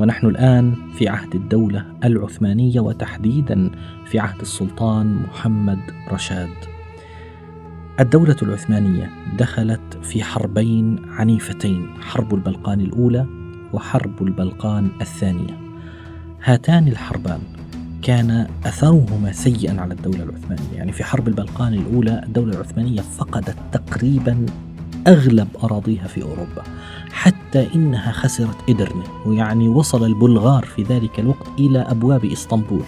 ونحن الآن في عهد الدولة العثمانية وتحديدا في عهد السلطان محمد رشاد. الدولة العثمانية دخلت في حربين عنيفتين، حرب البلقان الأولى وحرب البلقان الثانية. هاتان الحربان كان أثرهما سيئا على الدولة العثمانية، يعني في حرب البلقان الأولى الدولة العثمانية فقدت تقريبا أغلب أراضيها في أوروبا حتى إنها خسرت إدرنة ويعني وصل البلغار في ذلك الوقت إلى أبواب إسطنبول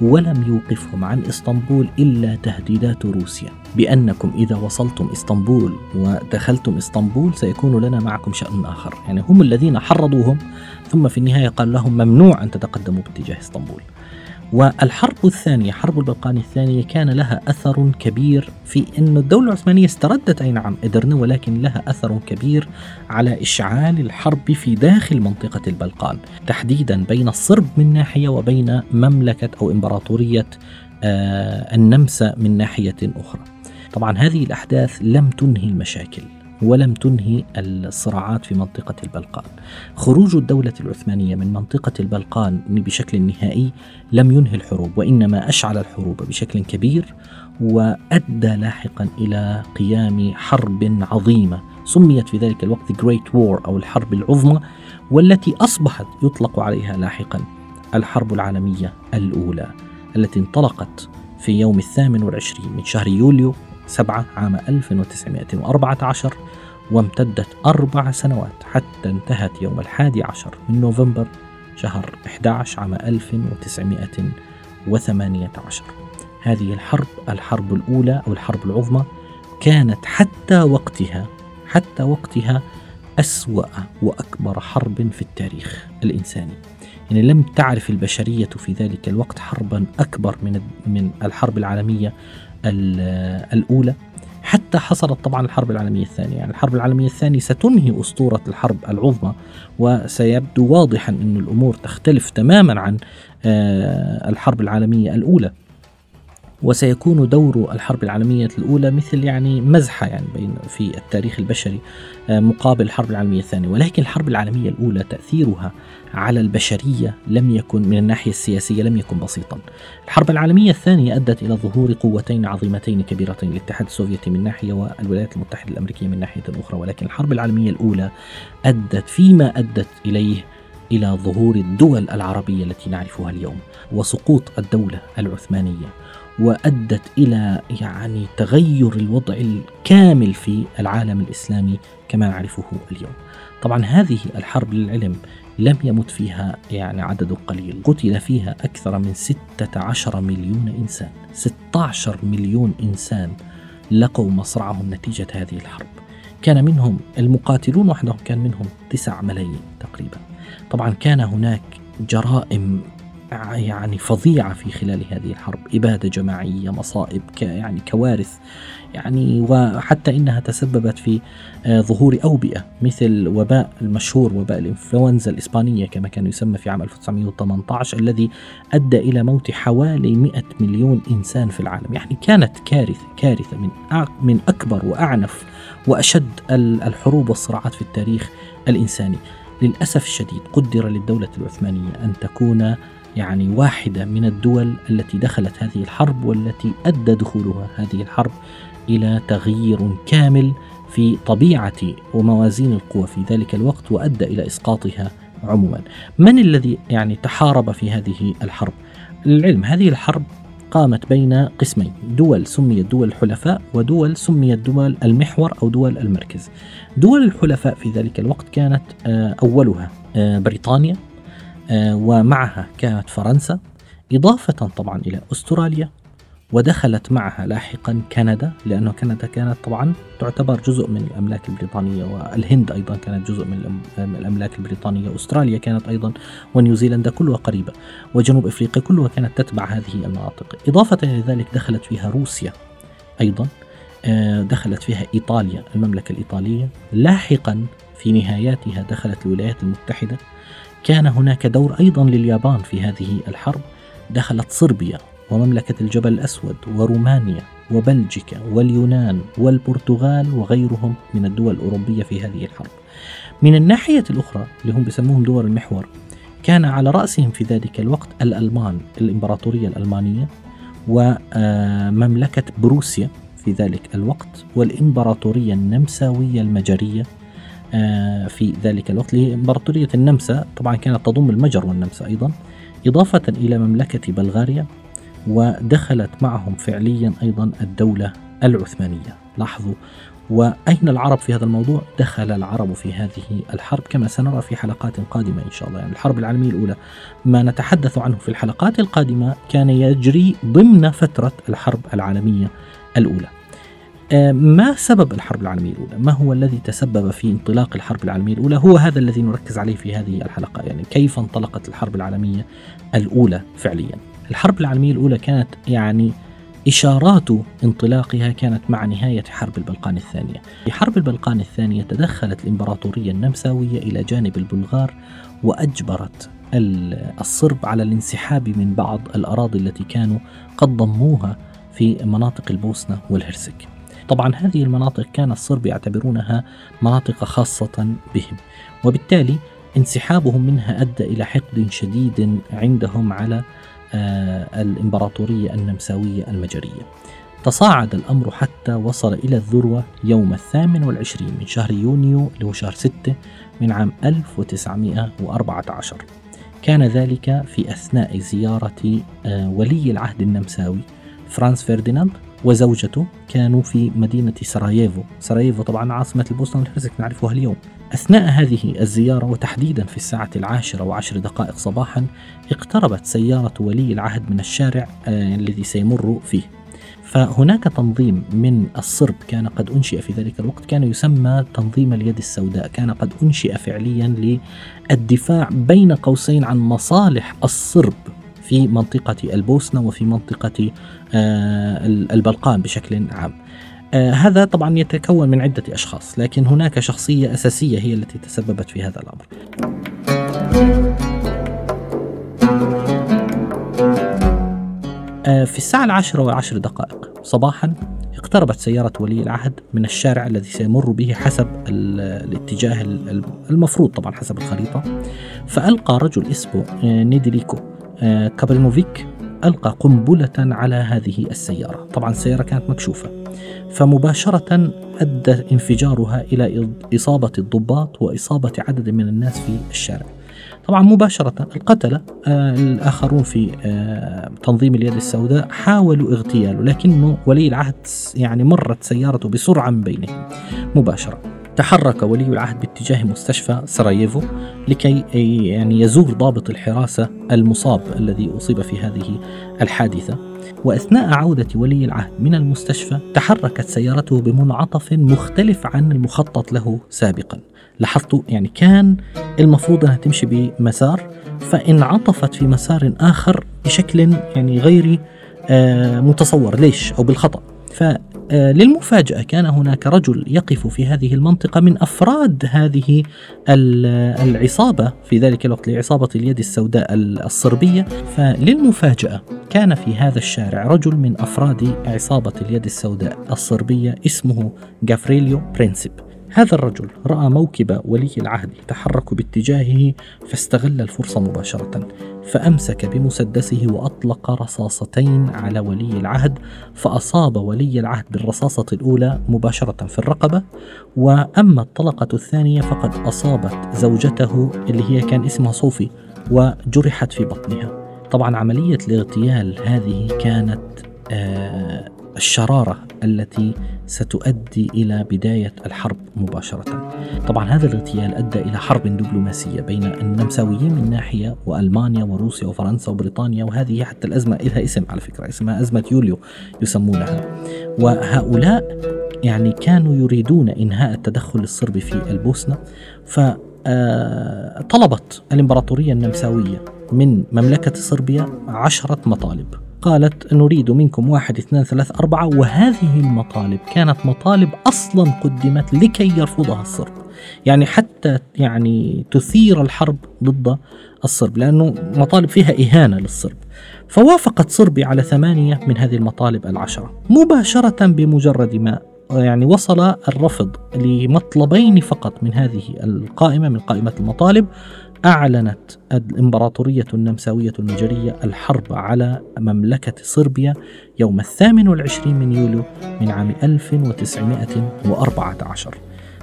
ولم يوقفهم عن إسطنبول إلا تهديدات روسيا بأنكم إذا وصلتم إسطنبول ودخلتم إسطنبول سيكون لنا معكم شأن آخر، يعني هم الذين حرضوهم ثم في النهاية قال لهم ممنوع أن تتقدموا باتجاه إسطنبول. والحرب الثانية حرب البلقان الثانية كان لها أثر كبير في أن الدولة العثمانية استردت أي نعم إدرنا ولكن لها أثر كبير على إشعال الحرب في داخل منطقة البلقان تحديدا بين الصرب من ناحية وبين مملكة أو إمبراطورية آه النمسا من ناحية أخرى. طبعا هذه الأحداث لم تنهي المشاكل. ولم تنهي الصراعات في منطقة البلقان. خروج الدولة العثمانية من منطقة البلقان بشكل نهائي لم ينهي الحروب وإنما أشعل الحروب بشكل كبير وأدى لاحقا إلى قيام حرب عظيمة سميت في ذلك الوقت Great War أو الحرب العظمى والتي أصبحت يطلق عليها لاحقا الحرب العالمية الأولى التي انطلقت في يوم الثامن والعشرين من شهر يوليو 7 عام 1914 وامتدت أربع سنوات حتى انتهت يوم الحادي عشر من نوفمبر شهر 11 عام 1918 هذه الحرب الحرب الأولى أو الحرب العظمى كانت حتى وقتها حتى وقتها أسوأ وأكبر حرب في التاريخ الإنساني. يعني لم تعرف البشرية في ذلك الوقت حربا أكبر من من الحرب العالمية الأولى حتى حصلت طبعا الحرب العالمية الثانية. يعني الحرب العالمية الثانية ستنهي أسطورة الحرب العظمى وسيبدو واضحا أن الأمور تختلف تماما عن آه، الحرب العالمية الأولى. وسيكون دور الحرب العالمية الأولى مثل يعني مزحة يعني بين في التاريخ البشري آه، مقابل الحرب العالمية الثانية. ولكن الحرب العالمية الأولى تأثيرها على البشرية لم يكن من الناحية السياسية لم يكن بسيطا. الحرب العالمية الثانية أدت إلى ظهور قوتين عظيمتين كبيرتين الاتحاد السوفيتي من ناحية والولايات المتحدة الأمريكية من ناحية أخرى. ولكن الحرب العالمية الأولى أدت فيما أدت إليه إلى ظهور الدول العربية التي نعرفها اليوم وسقوط الدولة العثمانية وأدت إلى يعني تغير الوضع الكامل في العالم الإسلامي كما نعرفه اليوم. طبعا هذه الحرب للعلم لم يمت فيها يعني عدد قليل قتل فيها أكثر من 16 مليون إنسان 16 مليون إنسان لقوا مصرعهم نتيجة هذه الحرب كان منهم المقاتلون وحدهم كان منهم 9 ملايين تقريبا طبعا كان هناك جرائم يعني فظيعة في خلال هذه الحرب إبادة جماعية مصائب يعني كوارث يعني وحتى إنها تسببت في آه، ظهور أوبئة مثل وباء المشهور وباء الإنفلونزا الإسبانية كما كان يسمى في عام 1918 الذي أدى إلى موت حوالي 100 مليون إنسان في العالم. يعني كانت كارثة كارثة من من أكبر وأعنف وأشد الحروب والصراعات في التاريخ الإنساني. للأسف الشديد قدر للدولة العثمانية أن تكون يعني واحدة من الدول التي دخلت هذه الحرب والتي أدى دخولها هذه الحرب إلى تغيير كامل في طبيعة وموازين القوى في ذلك الوقت وأدى إلى إسقاطها عموما. من الذي يعني تحارب في هذه الحرب؟ العلم. هذه الحرب قامت بين قسمين دول سميت دول الحلفاء ودول سميت دول المحور أو دول المركز. دول الحلفاء في ذلك الوقت كانت آه، أولها آه، بريطانيا آه، ومعها كانت فرنسا إضافة طبعا إلى أستراليا ودخلت معها لاحقا كندا لأنه كندا كانت طبعا تعتبر جزء من الأملاك البريطانية والهند أيضا كانت جزء من الأملاك البريطانية أستراليا كانت أيضا ونيوزيلندا كلها قريبة وجنوب إفريقيا كلها كانت تتبع هذه المناطق. إضافة إلى ذلك دخلت فيها روسيا أيضا آه، دخلت فيها إيطاليا المملكة الإيطالية. لاحقا في نهاياتها دخلت الولايات المتحدة. كان هناك دور أيضا لليابان في هذه الحرب. دخلت صربيا. ومملكة الجبل الأسود ورومانيا وبلجيكا واليونان والبرتغال وغيرهم من الدول الأوروبية في هذه الحرب. من الناحية الأخرى اللي هم بيسموهم دول المحور كان على رأسهم في ذلك الوقت الألمان الإمبراطورية الألمانية ومملكة بروسيا في ذلك الوقت والإمبراطورية النمساوية المجرية آه، في ذلك الوقت لإمبراطورية النمسا طبعا كانت تضم المجر والنمسا أيضا إضافة إلى مملكة بلغاريا ودخلت معهم فعليا أيضا الدولة العثمانية لاحظوا وأين العرب في هذا الموضوع؟ دخل العرب في هذه الحرب كما سنرى في حلقات قادمة إن شاء الله يعني الحرب العالمية الأولى ما نتحدث عنه في الحلقات القادمة كان يجري ضمن فترة الحرب العالمية الأولى آه، ما سبب الحرب العالمية الأولى؟ ما هو الذي تسبب في انطلاق الحرب العالمية الأولى؟ هو هذا الذي نركز عليه في هذه الحلقة يعني كيف انطلقت الحرب العالمية الأولى فعليا الحرب العالمية الأولى كانت يعني إشارات انطلاقها كانت مع نهاية حرب البلقان الثانية. في حرب البلقان الثانية تدخلت الإمبراطورية النمساوية إلى جانب البلغار وأجبرت الصرب على الانسحاب من بعض الأراضي التي كانوا قد ضموها في مناطق البوسنة والهرسك. طبعا هذه المناطق كان الصرب يعتبرونها مناطق خاصة بهم وبالتالي انسحابهم منها أدى إلى حقد شديد عندهم على الإمبراطورية النمساوية المجرية. تصاعد الأمر حتى وصل إلى الذروة يوم الثامن والعشرين من شهر يونيو اللي هو شهر ستة من عام 1914 كان ذلك في أثناء زيارة آه، ولي العهد النمساوي فرانس فرديناند وزوجته كانوا في مدينة سراييفو. سراييفو طبعا عاصمة البوسنة والهرسك نعرفها اليوم. أثناء هذه الزيارة وتحديدا في الساعة العاشرة وعشر دقائق صباحا اقتربت سيارة ولي العهد من الشارع آه الذي سيمر فيه. فهناك تنظيم من الصرب كان قد أنشئ في ذلك الوقت كان يسمى تنظيم اليد السوداء. كان قد أنشئ فعليا للدفاع بين قوسين عن مصالح الصرب في منطقة البوسنة وفي منطقة آه، البلقان بشكل عام. آه، هذا طبعا يتكون من عدة أشخاص لكن هناك شخصية أساسية هي التي تسببت في هذا الأمر. آه، في الساعة العاشرة وعشر دقائق صباحا اقتربت سيارة ولي العهد من الشارع الذي سيمر به حسب الاتجاه المفروض طبعا حسب الخريطة فألقى رجل اسمه نيدريكو كابرينوفيك ألقى قنبلة على هذه السيارة. طبعا السيارة كانت مكشوفة. فمباشرة أدى انفجارها إلى إصابة الضباط وإصابة عدد من الناس في الشارع. طبعا مباشرة القتلة آه الآخرون في آه تنظيم اليد السوداء حاولوا اغتياله لكنه ولي العهد يعني مرت سيارته بسرعة من بينهم. مباشرة. تحرك ولي العهد باتجاه مستشفى سراييفو لكي يعني يزور ضابط الحراسة المصاب الذي أصيب في هذه الحادثة. وأثناء عودة ولي العهد من المستشفى تحركت سيارته بمنعطف مختلف عن المخطط له سابقا. لاحظتوا يعني كان المفروض أنها تمشي بمسار فانعطفت في مسار آخر بشكل يعني غير آه، متصور. ليش؟ أو بالخطأ. فللمفاجأة كان هناك رجل يقف في هذه المنطقة من أفراد هذه العصابة في ذلك الوقت لعصابة اليد السوداء الصربية. فللمفاجأة كان في هذا الشارع رجل من أفراد عصابة اليد السوداء الصربية اسمه جافريليو برينسيب. هذا الرجل رأى موكب ولي العهد يتحرك باتجاهه فاستغل الفرصة مباشرة فأمسك بمسدسه وأطلق رصاصتين على ولي العهد فأصاب ولي العهد بالرصاصة الأولى مباشرة في الرقبة وأما الطلقة الثانية فقد أصابت زوجته اللي هي كان اسمها صوفي وجرحت في بطنها. طبعا عملية الاغتيال هذه كانت آه الشرارة التي ستؤدي إلى بداية الحرب مباشرة. طبعا هذا الاغتيال أدى إلى حرب دبلوماسية بين النمساويين من ناحية وألمانيا وروسيا وفرنسا وبريطانيا وهذه حتى الأزمة لها اسم على فكرة اسمها أزمة يوليو يسمونها. وهؤلاء يعني كانوا يريدون إنهاء التدخل الصربي في البوسنة ف طلبت الإمبراطورية النمساوية من مملكة صربيا عشرة مطالب قالت نريد منكم واحد اثنان ثلاث أربعة. وهذه المطالب كانت مطالب أصلا قدمت لكي يرفضها الصرب. يعني حتى يعني تثير الحرب ضد الصرب لأنه مطالب فيها إهانة للصرب. فوافقت صربيا على ثمانية من هذه المطالب العشرة. مباشرة بمجرد ما يعني وصل الرفض لمطلبين فقط من هذه القائمة من قائمة المطالب أعلنت الإمبراطورية النمساوية المجرية الحرب على مملكة صربيا يوم الثامن والعشرين من يوليو من عام 1914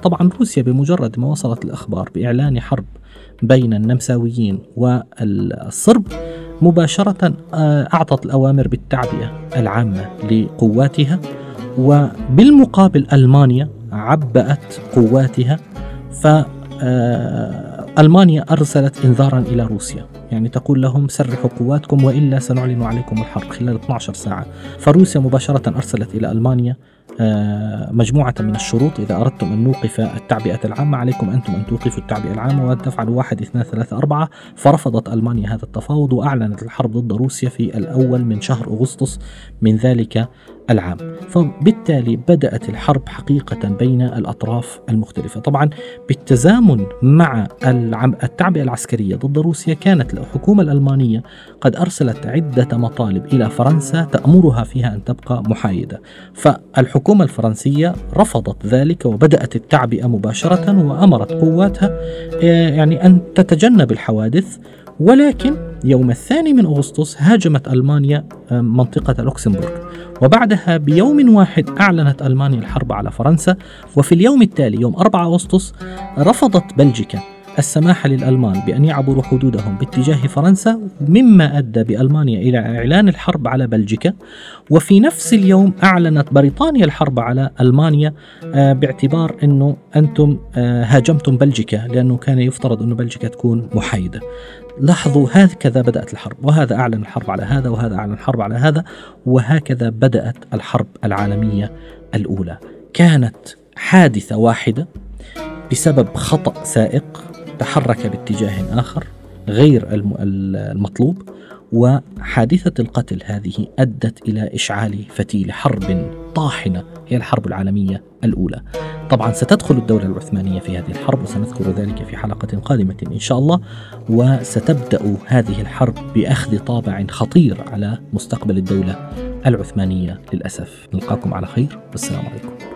طبعا روسيا بمجرد ما وصلت الأخبار بإعلان حرب بين النمساويين والصرب مباشرة آه، أعطت الأوامر بالتعبئة العامة لقواتها وبالمقابل ألمانيا عبأت قواتها ف آه، ألمانيا أرسلت إنذارا إلى روسيا. يعني تقول لهم سرحوا قواتكم وإلا سنعلن عليكم الحرب خلال 12 ساعة. فروسيا مباشرة أرسلت إلى ألمانيا مجموعة من الشروط. إذا أردتم أن نوقف التعبئة العامة عليكم أنتم أن توقفوا التعبئة العامة وتفعلوا واحد اثنان ثلاثة أربعة. فرفضت ألمانيا هذا التفاوض وأعلنت الحرب ضد روسيا في الأول من شهر أغسطس من ذلك العام. فبالتالي بدأت الحرب حقيقة بين الأطراف المختلفة. طبعا بالتزامن مع التعبئة العسكرية ضد روسيا كانت الحكومة الألمانية قد أرسلت عدة مطالب إلى فرنسا تأمرها فيها أن تبقى محايدة. فالحكومة الفرنسية رفضت ذلك وبدأت التعبئة مباشرة وأمرت قواتها آه، يعني أن تتجنب الحوادث. ولكن يوم الثاني من أغسطس هاجمت ألمانيا آه، منطقة لوكسمبورغ. وبعدها بيوم واحد أعلنت ألمانيا الحرب على فرنسا. وفي اليوم التالي يوم 4 أغسطس رفضت بلجيكا. السماح للألمان بأن يعبروا حدودهم باتجاه فرنسا مما أدى بألمانيا إلى إعلان الحرب على بلجيكا. وفي نفس اليوم أعلنت بريطانيا الحرب على ألمانيا آه، باعتبار أنه أنتم آه، هاجمتم بلجيكا لأنه كان يفترض أنه بلجيكا تكون محايدة. لاحظوا هكذا بدأت الحرب وهذا أعلن الحرب على هذا وهذا أعلن الحرب على هذا وهكذا بدأت الحرب العالمية الأولى. كانت حادثة واحدة بسبب خطأ سائق. تحرك باتجاه آخر غير المطلوب وحادثة القتل هذه أدت إلى إشعال فتيل حرب طاحنة هي الحرب العالمية الأولى. طبعا ستدخل الدولة العثمانية في هذه الحرب وسنذكر ذلك في حلقة قادمة إن شاء الله وستبدأ هذه الحرب بأخذ طابع خطير على مستقبل الدولة العثمانية للأسف. نلقاكم على خير والسلام عليكم.